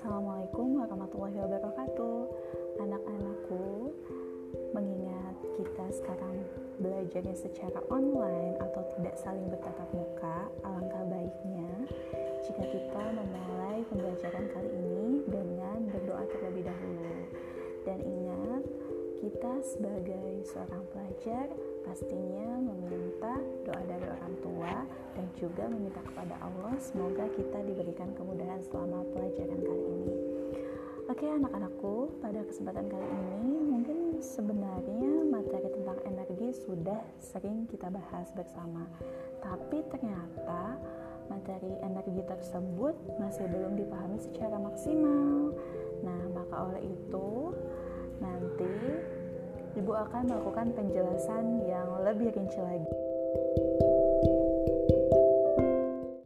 Assalamualaikum warahmatullahi wabarakatuh. Anak-anakku Mengingat kita sekarang belajarnya secara online Atau tidak saling bertatap muka Alangkah baiknya Jika kita memulai pembelajaran kali ini Dengan berdoa terlebih dahulu. Dan ingat Kita sebagai seorang pelajar pastinya meminta doa dari orang tua dan juga meminta kepada Allah. Semoga kita diberikan kemudahan selama Oke anak-anakku, pada kesempatan kali ini mungkin sebenarnya materi tentang energi sudah sering kita bahas bersama. Tapi ternyata materi energi tersebut masih belum dipahami secara maksimal. Nah, maka oleh itu nanti Ibu akan melakukan penjelasan yang lebih rinci lagi.